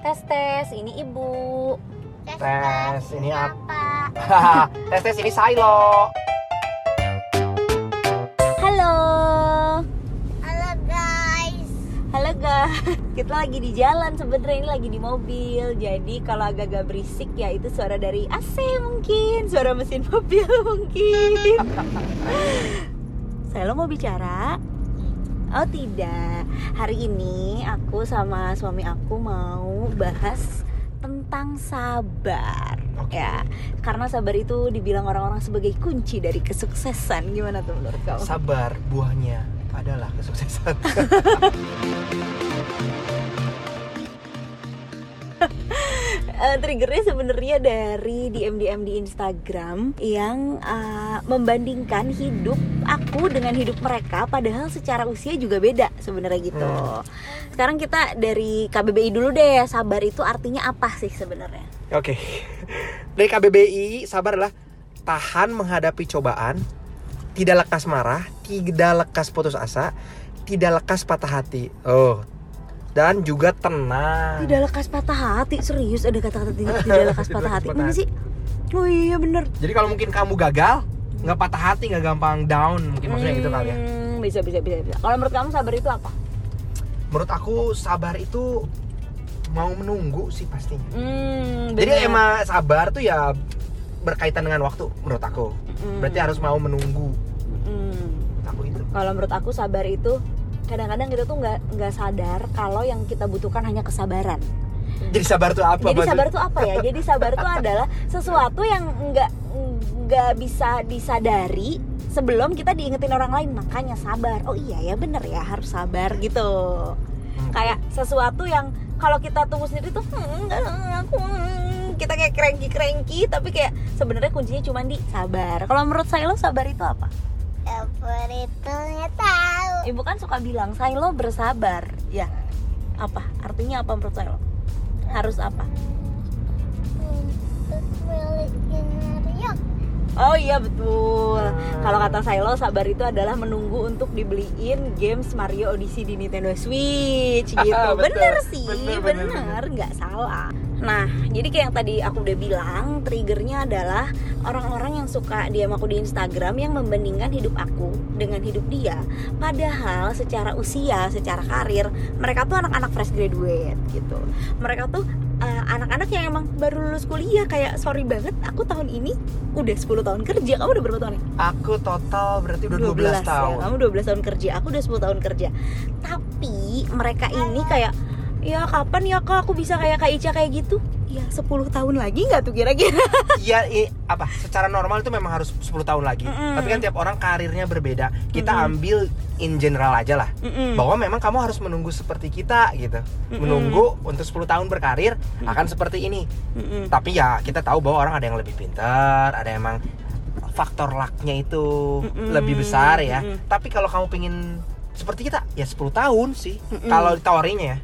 Tes tes, ini ibu. Tes, ini apa? tes tes ini Silo. Halo. Halo guys. Halo guys. Kita lagi di jalan sebenarnya ini lagi di mobil. Jadi kalau agak-agak berisik ya itu suara dari AC mungkin, suara mesin mobil mungkin. Saya lo mau bicara? Oh tidak. Hari ini aku sama suami aku mau bahas tentang sabar. Oke. Ya, karena sabar itu dibilang orang-orang sebagai kunci dari kesuksesan. Gimana tuh menurut kamu? Sabar buahnya adalah kesuksesan. Eh, triggernya sebenarnya dari DM DM di Instagram yang eh, membandingkan hidup aku dengan hidup mereka padahal secara usia juga beda sebenarnya gitu. Hmm. Sekarang kita dari KBBI dulu deh. Sabar itu artinya apa sih sebenarnya? Oke. Dari KBBI sabar adalah tahan menghadapi cobaan, tidak lekas marah, tidak lekas putus asa, tidak lekas patah hati. Oh. Dan juga tenang. Tidak lekas patah hati, serius ada kata-kata tidak, tidak lekas patah hati. Mana sih? Oh iya bener. Jadi kalau mungkin kamu gagal, nggak patah hati, nggak gampang down, mungkin maksudnya gitu kali ya. Hmm, Bisa bisa bisa bisa. Kalau menurut kamu sabar itu apa? Menurut aku sabar itu mau menunggu sih pastinya. Hmm, Jadi emang sabar tuh ya berkaitan dengan waktu menurut aku. Hmm. Berarti harus mau menunggu. Hmm. Aku itu. kalau menurut aku sabar itu kadang-kadang kita tuh nggak nggak sadar kalau yang kita butuhkan hanya kesabaran. Jadi sabar tuh apa? Jadi sabar tuh apa ya? Jadi sabar tuh adalah sesuatu yang nggak nggak bisa disadari sebelum kita diingetin orang lain. Makanya sabar. Oh iya ya bener ya harus sabar gitu. Hmm. Kayak sesuatu yang kalau kita tunggu sendiri tuh "Hmm, aku hmm," kita kayak cranky cranky tapi kayak sebenarnya kuncinya cuma di sabar. Kalau menurut saya lo sabar itu apa? Sabar itu nggak tahu. Ibu kan suka bilang Silo bersabar Ya Apa? Artinya apa menurut Silo? Harus apa? Oh iya betul Hmm. Kalau kata Silo sabar itu adalah menunggu untuk dibeliin games Mario Odyssey di Nintendo Switch gitu Betul, Bener sih, bener, bener, bener, nggak salah Nah, jadi kayak yang tadi aku udah bilang Triggernya adalah orang-orang yang suka DM aku di Instagram Yang membandingkan hidup aku dengan hidup dia Padahal secara usia, secara karir Mereka tuh anak-anak fresh graduate gitu Mereka tuh eh, anak-anak yang emang baru lulus kuliah Kayak sorry banget, aku tahun ini udah 10 tahun kerja Kamu udah berapa tahun nih? Aku total berarti udah 12, 12 tahun. ya. Kamu 12 tahun kerja, aku udah 10 tahun kerja. Tapi mereka ini kayak ya kapan ya kak aku bisa kayak Kak Ica kayak gitu? Ya 10 tahun lagi nggak tuh kira-kira? Iya, i- apa? Secara normal itu memang harus 10 tahun lagi. Mm-mm. Tapi kan tiap orang karirnya berbeda. Kita Mm-mm. ambil in general aja lah. Mm-mm. Bahwa memang kamu harus menunggu seperti kita gitu. Mm-mm. Menunggu untuk 10 tahun berkarir akan seperti ini. Mm-mm. Tapi ya kita tahu bahwa orang ada yang lebih pintar, ada yang emang faktor lucknya itu Mm-mm. lebih besar ya. Mm-mm. Tapi kalau kamu pengen seperti kita, ya 10 tahun sih. Mm-mm. Kalau ditawarinya ya.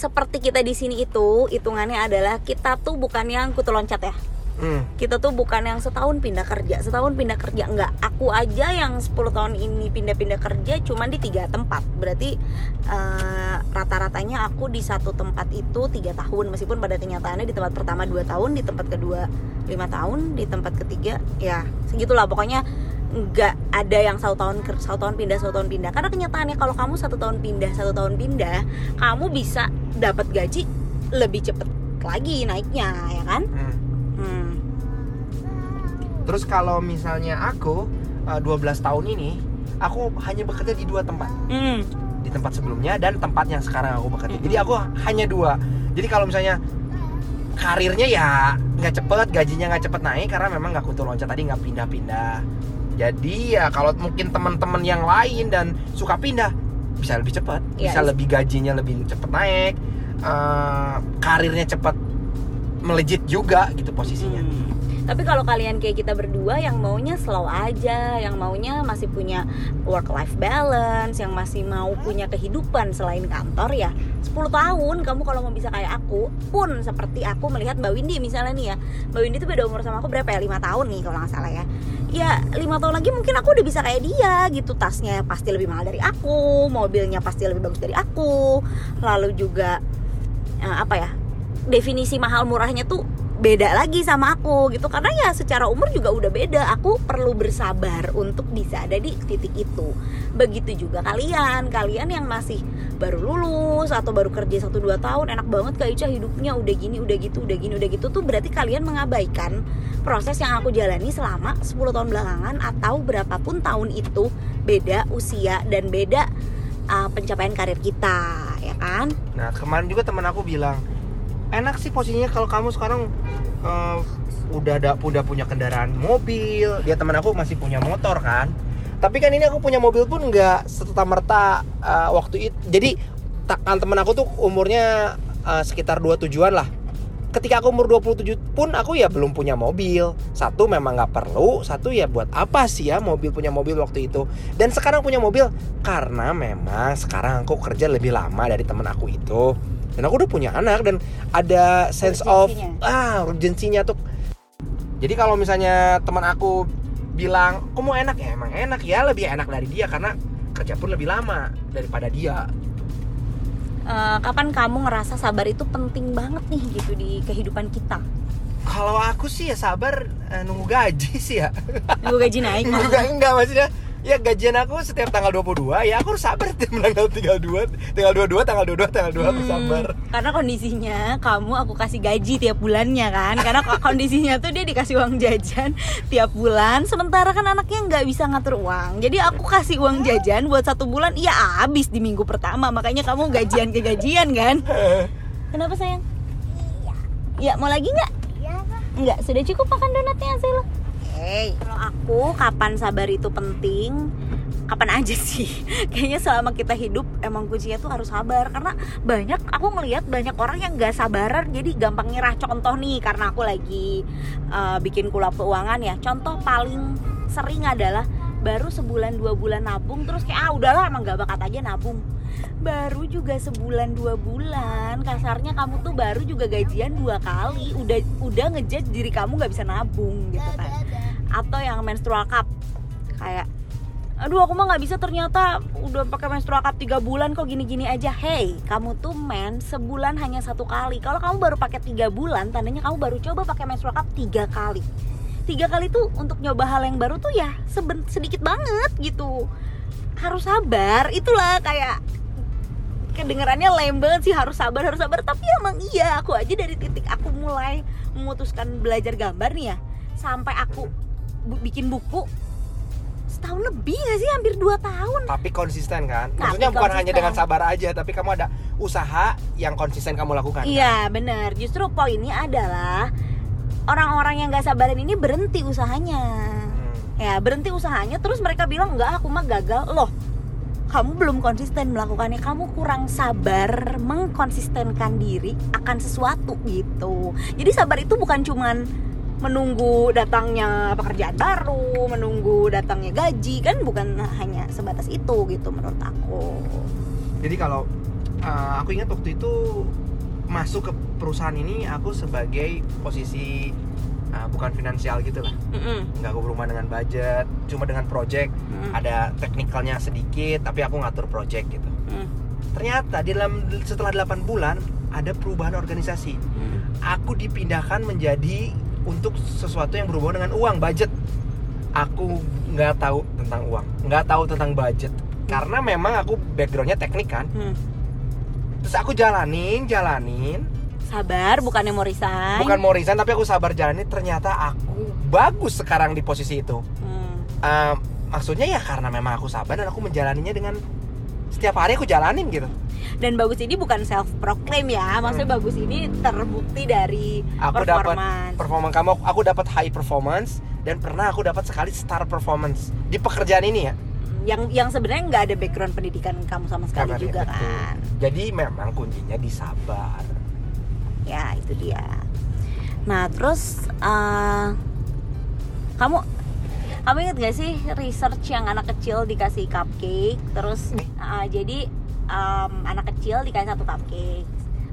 Seperti kita di sini itu hitungannya adalah kita tuh bukan yang kutu loncat ya. Hmm. Kita tuh bukan yang setahun pindah kerja, setahun pindah kerja enggak. Aku aja yang 10 tahun ini pindah-pindah kerja cuman di tiga tempat. Berarti eh, rata-ratanya aku di satu tempat itu tiga tahun meskipun pada kenyataannya di tempat pertama 2 tahun, di tempat kedua lima tahun, di tempat ketiga ya segitulah pokoknya nggak ada yang satu tahun satu tahun pindah satu tahun pindah karena kenyataannya kalau kamu satu tahun pindah satu tahun pindah kamu bisa dapat gaji lebih cepet lagi naiknya ya kan Hmm. hmm. Terus kalau misalnya aku uh, 12 tahun ini, aku hanya bekerja di dua tempat. Hmm. Di tempat sebelumnya dan tempat yang sekarang aku bekerja. Mm-mm. Jadi aku hanya dua. Jadi kalau misalnya karirnya ya nggak cepet, gajinya nggak cepet naik karena memang nggak kutu loncat tadi nggak pindah-pindah. Jadi ya kalau mungkin teman-teman yang lain dan suka pindah bisa lebih cepat, Iya, bisa lebih gajinya lebih cepet naik, eh, karirnya cepat melejit juga gitu posisinya. Hmm. Tapi kalau kalian kayak kita berdua yang maunya slow aja yang maunya masih punya work life balance yang masih mau punya kehidupan selain kantor ya 10 tahun kamu kalau mau bisa kayak aku pun seperti aku melihat Mbak Windy misalnya nih ya. Mbak Windy tuh beda umur sama aku berapa ya? Lima tahun nih kalau nggak salah ya. Ya lima tahun lagi mungkin aku udah bisa kayak dia gitu. Tasnya pasti lebih mahal dari aku mobilnya pasti lebih bagus dari aku. Lalu juga eh, apa ya definisi mahal murahnya tuh beda lagi sama aku gitu. Karena ya secara umur juga udah beda. Aku perlu bersabar untuk bisa ada di titik itu. Begitu juga kalian. Kalian yang masih baru lulus atau baru kerja 1-2 tahun enak banget Kak Ica hidupnya. Udah gini udah gitu udah gini udah gitu tuh berarti kalian mengabaikan proses yang aku jalani selama 10 tahun belakangan atau berapapun tahun itu. Beda usia dan beda uh, pencapaian karir kita ya kan? Nah kemarin juga teman aku bilang enak sih posisinya kalau kamu sekarang eh, udah ada udah punya kendaraan mobil. Dia teman aku masih punya motor kan. Tapi kan ini aku punya mobil pun nggak serta merta waktu itu. Jadi kan teman aku tuh umurnya eh, sekitar dua tujuan lah. Ketika aku umur 27 pun aku ya belum punya mobil. Satu memang nggak perlu, satu ya buat apa sih ya mobil punya mobil waktu itu. Dan sekarang punya mobil karena memang sekarang aku kerja lebih lama dari teman aku itu. Dan aku udah punya anak dan ada sense of ah urgensinya tuh. Jadi kalau misalnya teman aku bilang, "Kok mau enak ya?" Emang enak ya, lebih enak dari dia karena kerja pun lebih lama daripada dia. Eh, kapan kamu ngerasa sabar itu penting banget nih gitu di kehidupan kita Kalau aku sih ya sabar eh, nunggu gaji sih ya. nunggu gaji naik enggak, enggak, enggak maksudnya ya gajian aku setiap tanggal 22 ya aku harus sabar tiap tanggal tinggal 2 tinggal 22 tanggal 22 tanggal 2 aku Hmm, sabar karena kondisinya kamu aku kasih gaji tiap bulannya kan karena ko- kondisinya tuh dia dikasih uang jajan tiap bulan sementara kan anaknya nggak bisa ngatur uang jadi aku kasih uang jajan buat satu bulan iya habis di minggu pertama makanya kamu gajian ke gajian kan kenapa sayang Iya. ya mau lagi nggak Iya. Enggak, sudah cukup makan donatnya Zelo. Hey. Kalau aku kapan sabar itu penting? Kapan aja sih? Kayaknya selama kita hidup emang kuncinya tuh harus sabar karena banyak aku ngelihat banyak orang yang gak sabaran jadi gampang nyerah. Contoh nih karena aku lagi uh, bikin kulap keuangan ya. Contoh paling sering adalah baru sebulan dua bulan nabung terus kayak ah udahlah emang gak bakat aja nabung baru juga sebulan dua bulan kasarnya kamu tuh baru juga gajian dua kali udah udah ngejudge diri kamu nggak bisa nabung gitu kan atau yang menstrual cup. Kayak aduh aku mah nggak bisa ternyata udah pakai menstrual cup tiga bulan kok gini-gini aja. Hey kamu tuh men sebulan hanya satu kali. Kalau kamu baru pakai tiga bulan tandanya kamu baru coba pakai menstrual cup tiga kali. Tiga kali tuh untuk nyoba hal yang baru tuh ya sedikit banget gitu. Harus sabar itulah kayak kedengarannya lame banget sih harus sabar harus sabar. Tapi emang iya aku aja dari titik aku mulai memutuskan belajar gambar nih ya sampai aku bu- bikin buku setahun lebih gak sih? Hampir dua tahun. Tapi konsisten kan? Tapi maksudnya bukan hanya dengan sabar aja tapi kamu ada usaha yang konsisten kamu lakukan kan? iya bener justru poinnya adalah orang-orang yang gak sabaran ini berhenti usahanya. Hmm. ya berhenti usahanya terus mereka bilang enggak aku mah gagal. Loh kamu belum konsisten melakukannya. Kamu kurang sabar mengkonsistenkan diri akan sesuatu gitu. Jadi sabar itu bukan cuman menunggu datangnya pekerjaan baru menunggu datangnya gaji kan bukan hanya sebatas itu gitu menurut aku jadi kalau uh, aku ingat waktu itu masuk ke perusahaan ini aku sebagai posisi uh, bukan finansial gitu lah Mm-mm. nggak berhubungan dengan budget cuma dengan project Mm. ada teknikalnya sedikit tapi aku ngatur project gitu Mm. ternyata di dalam setelah 8 bulan ada perubahan organisasi Mm. aku dipindahkan menjadi untuk sesuatu yang berhubungan dengan uang budget. Aku nggak tahu tentang uang nggak tahu tentang budget. Karena memang aku backgroundnya teknik kan. Mm. terus aku jalanin jalanin. Sabar bukannya mau resign. Bukan mau resign tapi aku sabar jalanin. Ternyata aku bagus sekarang di posisi itu. Mm. Eh, maksudnya ya karena memang aku sabar dan aku menjalaninya dengan setiap hari aku jalanin gitu. Dan bagus ini bukan self proclaim ya maksudnya bagus ini terbukti dari Hmm. aku dapat performa kamu aku dapat high performance dan pernah aku dapat sekali star performance di pekerjaan ini ya. Yang yang sebenarnya nggak ada background pendidikan kamu sama sekali Kabarnya, juga betul. kan? Jadi memang kuncinya di sabar. Ya itu dia. Nah terus eh, kamu kamu inget gak sih research yang anak kecil dikasih cupcake? Terus uh, jadi um, anak kecil dikasih satu cupcake.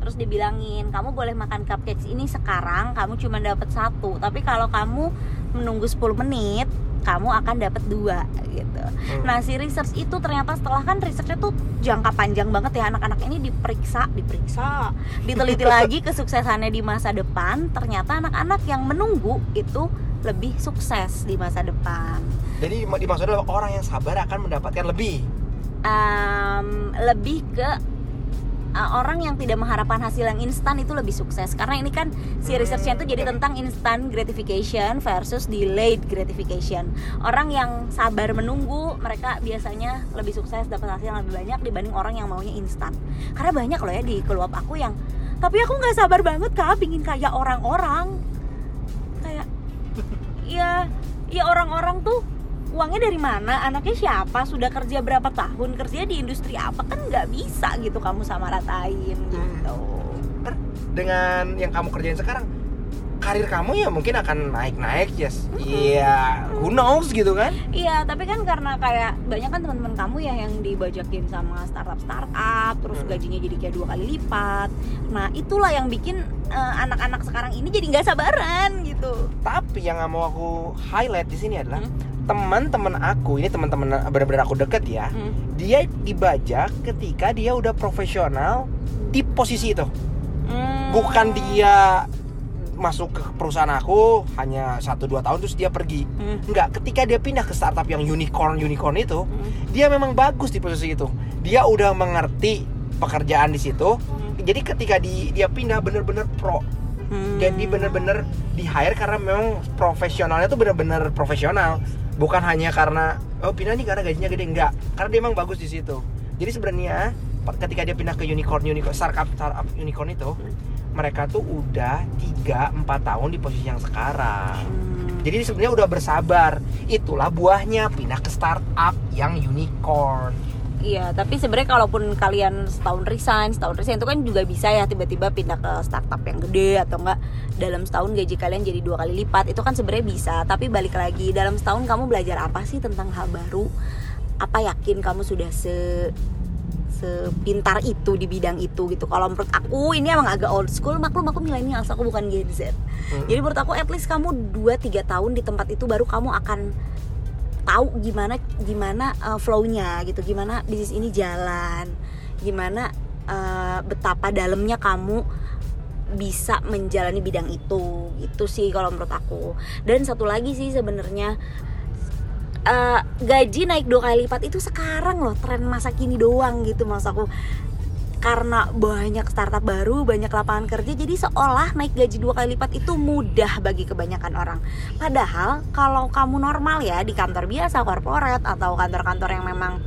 Terus dibilangin kamu boleh makan cupcakes ini sekarang kamu cuma dapat satu. Tapi kalau kamu menunggu 10 menit kamu akan dapat dua gitu. Nah si research itu ternyata setelah kan researchnya tuh jangka panjang banget ya. Anak-anak ini diperiksa, diperiksa, diteliti lagi kesuksesannya di masa depan. Ternyata anak-anak yang menunggu itu lebih sukses di masa depan. Jadi dimaksudnya orang yang sabar akan mendapatkan lebih. Um, lebih ke uh, orang yang tidak mengharapkan hasil yang instan itu lebih sukses. Karena ini kan si researchnya itu jadi tentang instant gratification versus delayed gratification. Orang yang sabar menunggu mereka biasanya lebih sukses dapat hasil yang lebih banyak dibanding orang yang maunya instan. Karena banyak loh ya di keluarga aku yang tapi aku nggak sabar banget kak pingin kayak orang-orang ya ya orang-orang tuh uangnya dari mana? Anaknya siapa? Sudah kerja berapa tahun? Kerja di industri apa? Kan nggak bisa gitu kamu sama ratain gitu. Ntar dengan yang kamu kerjain sekarang karir kamu ya mungkin akan naik-naik yes iya who knows gitu kan iya tapi kan karena kayak banyak kan teman-teman kamu ya yang dibajakin sama startup startup terus Hmm. gajinya jadi kayak dua kali lipat nah itulah yang bikin eh, anak-anak sekarang ini jadi nggak sabaran gitu tapi yang nggak mau aku highlight di sini adalah Hmm. teman-teman aku ini teman-teman benar-benar aku deket ya Hmm. dia dibajak ketika dia udah profesional di posisi itu Hmm. bukan dia masuk ke perusahaan aku hanya satu dua tahun terus dia pergi. Hmm. Enggak, ketika dia pindah ke startup yang unicorn unicorn itu Hmm. dia memang bagus di posisi itu. Dia udah mengerti pekerjaan di situ. Jadi ketika di, dia pindah bener-bener pro. Hmm. jadi bener-bener di hire karena memang profesionalnya tuh bener-bener profesional. Bukan hanya karena oh pindah nih karena gajinya gede. Enggak karena dia emang bagus di situ. Jadi sebenarnya ketika dia pindah ke unicorn unicorn startup startup unicorn itu mereka tuh udah 3 4 tahun di posisi yang sekarang Hmm. jadi sebenarnya udah bersabar itulah buahnya pindah ke startup yang unicorn Iya, tapi sebenarnya kalaupun kalian setahun resign, setahun resign itu kan juga bisa ya tiba-tiba pindah ke startup yang gede atau enggak dalam setahun gaji kalian jadi dua kali lipat itu kan sebenarnya bisa. Tapi balik lagi dalam setahun kamu belajar apa sih tentang hal baru? Apa yakin kamu sudah se sepintar itu di bidang itu gitu. Kalau menurut aku ini emang agak old school, maklum aku milenial, aku bukan Gen Z. Hmm. Jadi menurut aku at least kamu 2-3 tahun di tempat itu baru kamu akan tahu gimana gimana uh, flow-nya gitu, gimana bisnis ini jalan, gimana uh, betapa dalamnya kamu bisa menjalani bidang itu gitu sih kalau menurut aku dan satu lagi sih sebenarnya uh, gaji naik dua kali lipat itu sekarang loh tren masa kini doang gitu maksud aku karena banyak startup baru, banyak lapangan kerja, jadi seolah naik gaji dua kali lipat itu mudah bagi kebanyakan orang. Padahal kalau kamu normal ya di kantor biasa, corporate atau kantor-kantor yang memang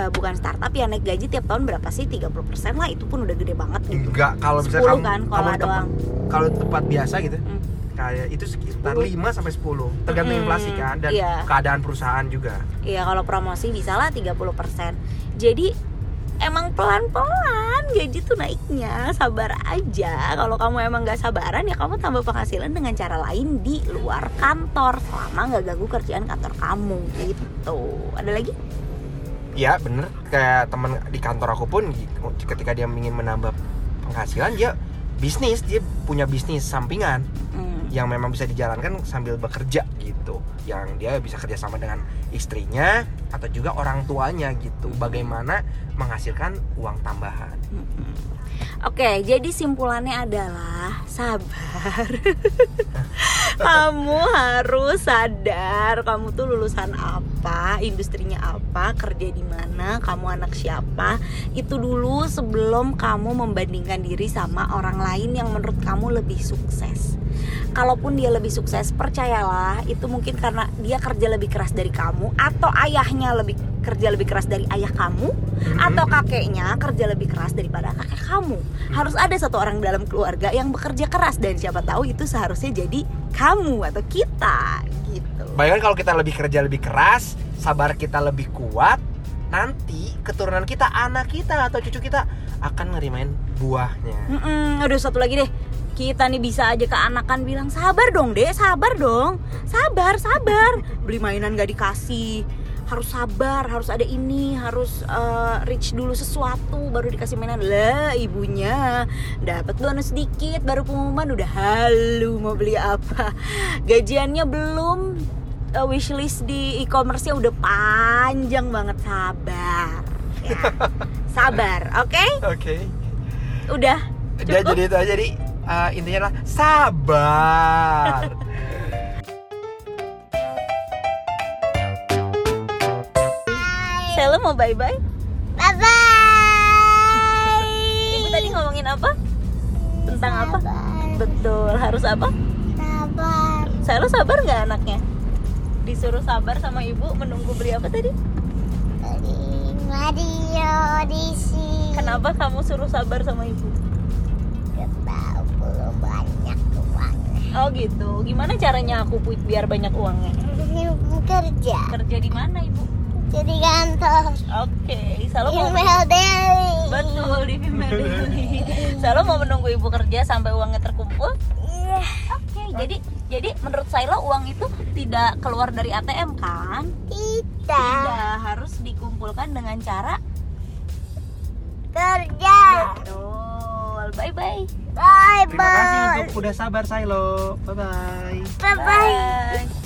eh, bukan startup ya naik gaji tiap tahun berapa sih? 30% lah itu pun udah gede banget gitu. enggak kalau 10 misalnya kamu kan kalau doang. kalau tempat biasa gitu Hmm. Kayak itu sekitar 5 sampai 10 tergantung Hmm, inflasi kan dan iya. keadaan perusahaan juga. Iya kalau promosi bisa lah 30% Jadi emang pelan-pelan gaji tuh naiknya. Sabar aja. Kalau kamu emang gak sabaran ya kamu tambah penghasilan dengan cara lain di luar kantor. Selama gak ganggu kerjaan kantor kamu gitu. Ada lagi? Iya bener. Kayak teman di kantor aku pun ketika dia ingin menambah penghasilan dia bisnis. Dia punya bisnis sampingan. Hmm. Yang memang bisa dijalankan sambil bekerja gitu yang dia bisa kerjasama dengan istrinya atau juga orang tuanya gitu bagaimana menghasilkan uang tambahan Mm-mm. Oke, jadi simpulannya adalah sabar. kamu harus sadar kamu tuh lulusan apa, industrinya apa, kerja di mana, kamu anak siapa. Itu dulu sebelum kamu membandingkan diri sama orang lain yang menurut kamu lebih sukses. Kalaupun dia lebih sukses, percayalah itu mungkin karena dia kerja lebih keras dari kamu atau ayahnya lebih kerja lebih keras dari ayah kamu atau kakeknya kerja lebih keras daripada kakek kamu. Harus ada satu orang dalam keluarga yang bekerja keras dan siapa tahu itu seharusnya jadi kamu atau kita gitu. bayangkan kalau kita lebih kerja lebih keras sabar kita lebih kuat nanti keturunan kita anak kita atau cucu kita akan ngerimain buahnya Mm-mm, aduh satu lagi deh. kita nih bisa aja ke anakan bilang sabar dong dek sabar dong sabar sabar beli mainan gak dikasih harus sabar harus ada ini harus eh, reach dulu sesuatu baru dikasih mainan lah ibunya dapat bonus sedikit baru pengumuman udah halu mau beli apa gajiannya belum eh, wishlist di e-commerce-nya udah panjang banget sabar ya sabar oke Oke. udah Udah Cukup? jadi itu aja jadi eh, intinya adalah sabar. Sela mau bye bye Bye bye. ibu tadi ngomongin apa tentang apa Sabar. betul harus apa Sabar. Sela sabar nggak anaknya disuruh sabar sama ibu menunggu beli apa tadi Dari Mario di sini. kenapa kamu suruh sabar sama ibu Gak tahu belum banyak uangnya. oh gitu gimana caranya aku biar banyak uangnya Kerja. kerja di mana ibu Jadi kantor. oke selalu mau daily. betul di Female Daily. selalu mau menunggu ibu kerja sampai uangnya terkumpul Iya. oke jadi jadi menurut Saila uang itu tidak keluar dari ATM kan Tidak. tidak harus dikumpulkan dengan cara Kerja. betul bye bye Bye Terima kasih bye. untuk udah sabar Silo. Bye bye. Bye bye. bye